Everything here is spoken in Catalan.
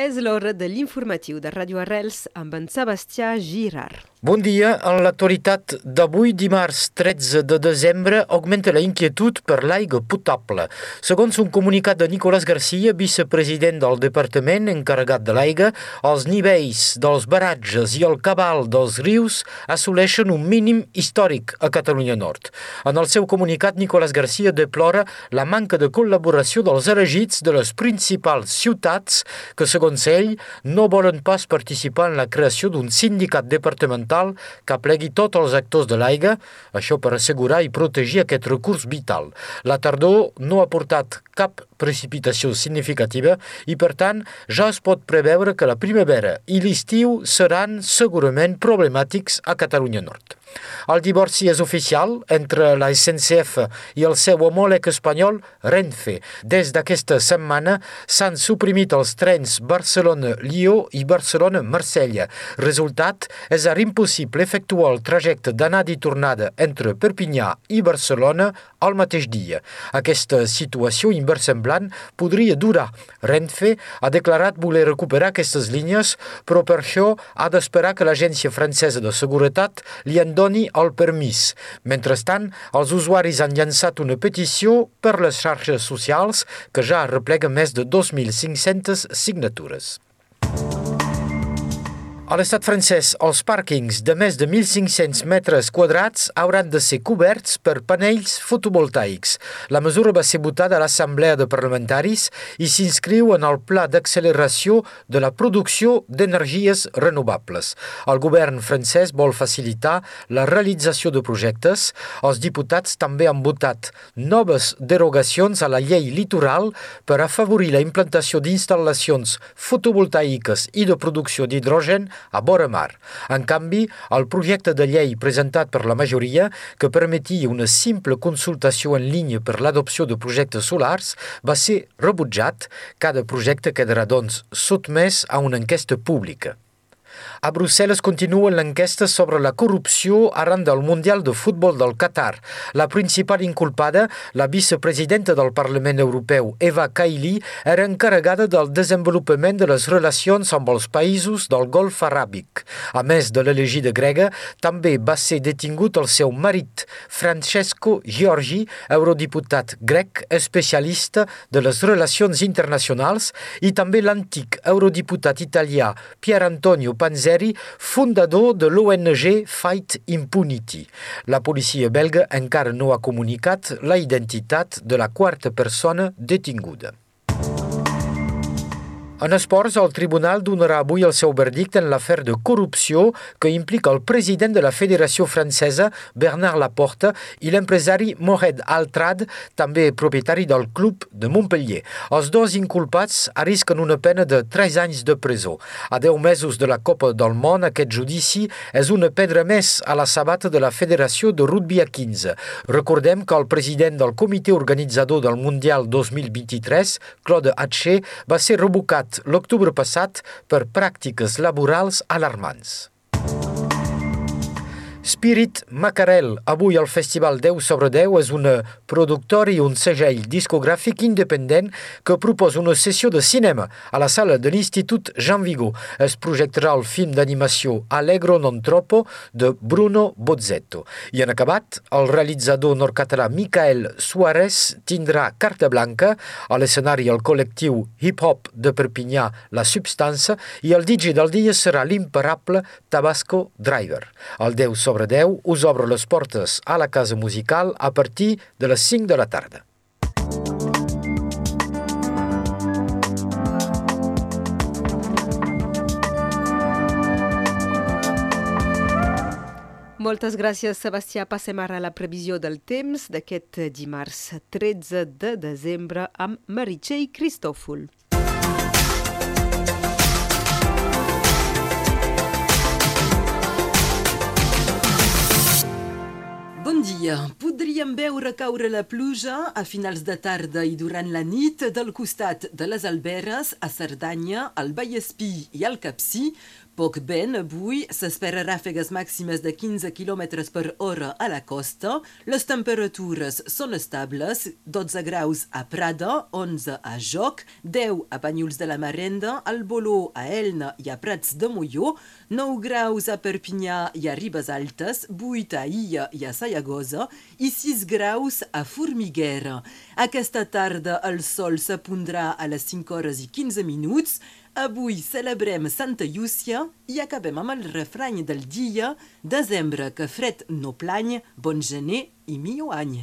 És l'hora de l'informatiu de Radio Arrels amb en Sebastià Girard. Bon dia. En l'actualitat d'avui, dimarts 13 de desembre, augmenta la inquietud per l'aigua potable. Segons un comunicat de Nicolás Garcia, vicepresident del departament encarregat de l'aigua, els nivells dels baratges i el cabal dels rius assoleixen un mínim històric a Catalunya Nord. En el seu comunicat, Nicolás Garcia deplora la manca de col·laboració dels elegits de les principals ciutats que, segons ell, no volen pas participar en la creació d'un sindicat departamental ambiental que aplegui tots els actors de l'aigua, això per assegurar i protegir aquest recurs vital. La tardor no ha portat cap precipitació significativa i, per tant, ja es pot preveure que la primavera i l'estiu seran segurament problemàtics a Catalunya Nord. El divorci és oficial entre la SNCF i el seu homòleg espanyol Renfe. Des d'aquesta setmana s'han suprimit els trens Barcelona-Lió i Barcelona-Marsella. Resultat, és ara impossible efectuar el trajecte d'anada i tornada entre Perpinyà i Barcelona al mateix dia. Aquesta situació inversemblant podria durar. Renfe ha declarat voler recuperar aquestes línies, però per això ha d'esperar que l'Agència Francesa de Seguretat li en doni el permís. Mentrestant, els usuaris han llançat una petició per les xarxes socials que ja arreplega més de 2.500 signatures. A l'estat francès, els pàrquings de més de 1.500 metres quadrats hauran de ser coberts per panells fotovoltaics. La mesura va ser votada a l'Assemblea de Parlamentaris i s'inscriu en el pla d'acceleració de la producció d'energies renovables. El govern francès vol facilitar la realització de projectes. Els diputats també han votat noves derogacions a la llei litoral per afavorir la implantació d'instal·lacions fotovoltaiques i de producció d'hidrogen a vora mar. En canvi, el projecte de llei presentat per la majoria, que permetia una simple consultació en línia per l'adopció de projectes solars, va ser rebutjat. Cada projecte quedarà, doncs, sotmès a una enquesta pública. A Brussel·les continua l'enquesta sobre la corrupció arran del Mundial de Futbol del Qatar. La principal inculpada, la vicepresidenta del Parlament Europeu, Eva Kaili, era encarregada del desenvolupament de les relacions amb els països del Golf Aràbic. A més de l'elegida grega, també va ser detingut el seu marit, Francesco Giorgi, eurodiputat grec especialista de les relacions internacionals, i també l'antic eurodiputat italià Pier Antonio Panzeri, fondateur de l'ONG Fight Impunity. La police belge incarne a comunicat la identitat de la quarta persoană detingută. En esports, el tribunal donarà avui el seu verdicte en l'afer de corrupció que implica el president de la Federació Francesa, Bernard Laporte, i l'empresari Mohamed Altrad, també propietari del club de Montpellier. Els dos inculpats arrisquen una pena de 3 anys de presó. A 10 mesos de la Copa del Món, aquest judici és una pedra més a la sabata de la Federació de Rugby a 15. Recordem que el president del comitè organitzador del Mundial 2023, Claude Hatché, va ser l'octubre passat per pràctiques laborals alarmants. Spirit Macarel, avui al Festival 10 sobre 10, és una productora i un segell discogràfic independent que proposa una sessió de cinema a la sala de l'Institut Jean Vigo. Es projectarà el film d'animació Allegro non troppo de Bruno Bozzetto. I en acabat, el realitzador nord-català Michael Suárez tindrà carta blanca a l'escenari el col·lectiu hip-hop de Perpinyà La Substància i el DJ del dia serà l'imparable Tabasco Driver. El 10 sobre sobre 10 us obro les portes a la casa musical a partir de les 5 de la tarda. Moltes gràcies, Sebastià. Passem ara a la previsió del temps d'aquest dimarts 13 de desembre amb Meritxell Cristòfol. Veure caure la pluja a finals de tarda i durant la nit del costat de les Alberes, a Cerdanya, al Vallespí i al Capcí, Poc vent avui, s'espera ràfegues màximes de 15 km per hora a la costa. Les temperatures són estables, 12 graus a Prada, 11 a Joc, 10 a Banyuls de la Marenda, al Boló, a Elna i a Prats de Molló, 9 graus a Perpinyà i a Ribes Altes, 8 a Illa i a Sayagosa i 6 graus a Formiguera. Aquesta tarda el sol s'apondrà a les 5 hores i 15 minuts. Avui celebrem Santa Llúcia i acabem amb el refrany del dia «Desembre que fred no plany, bon gener i millor any».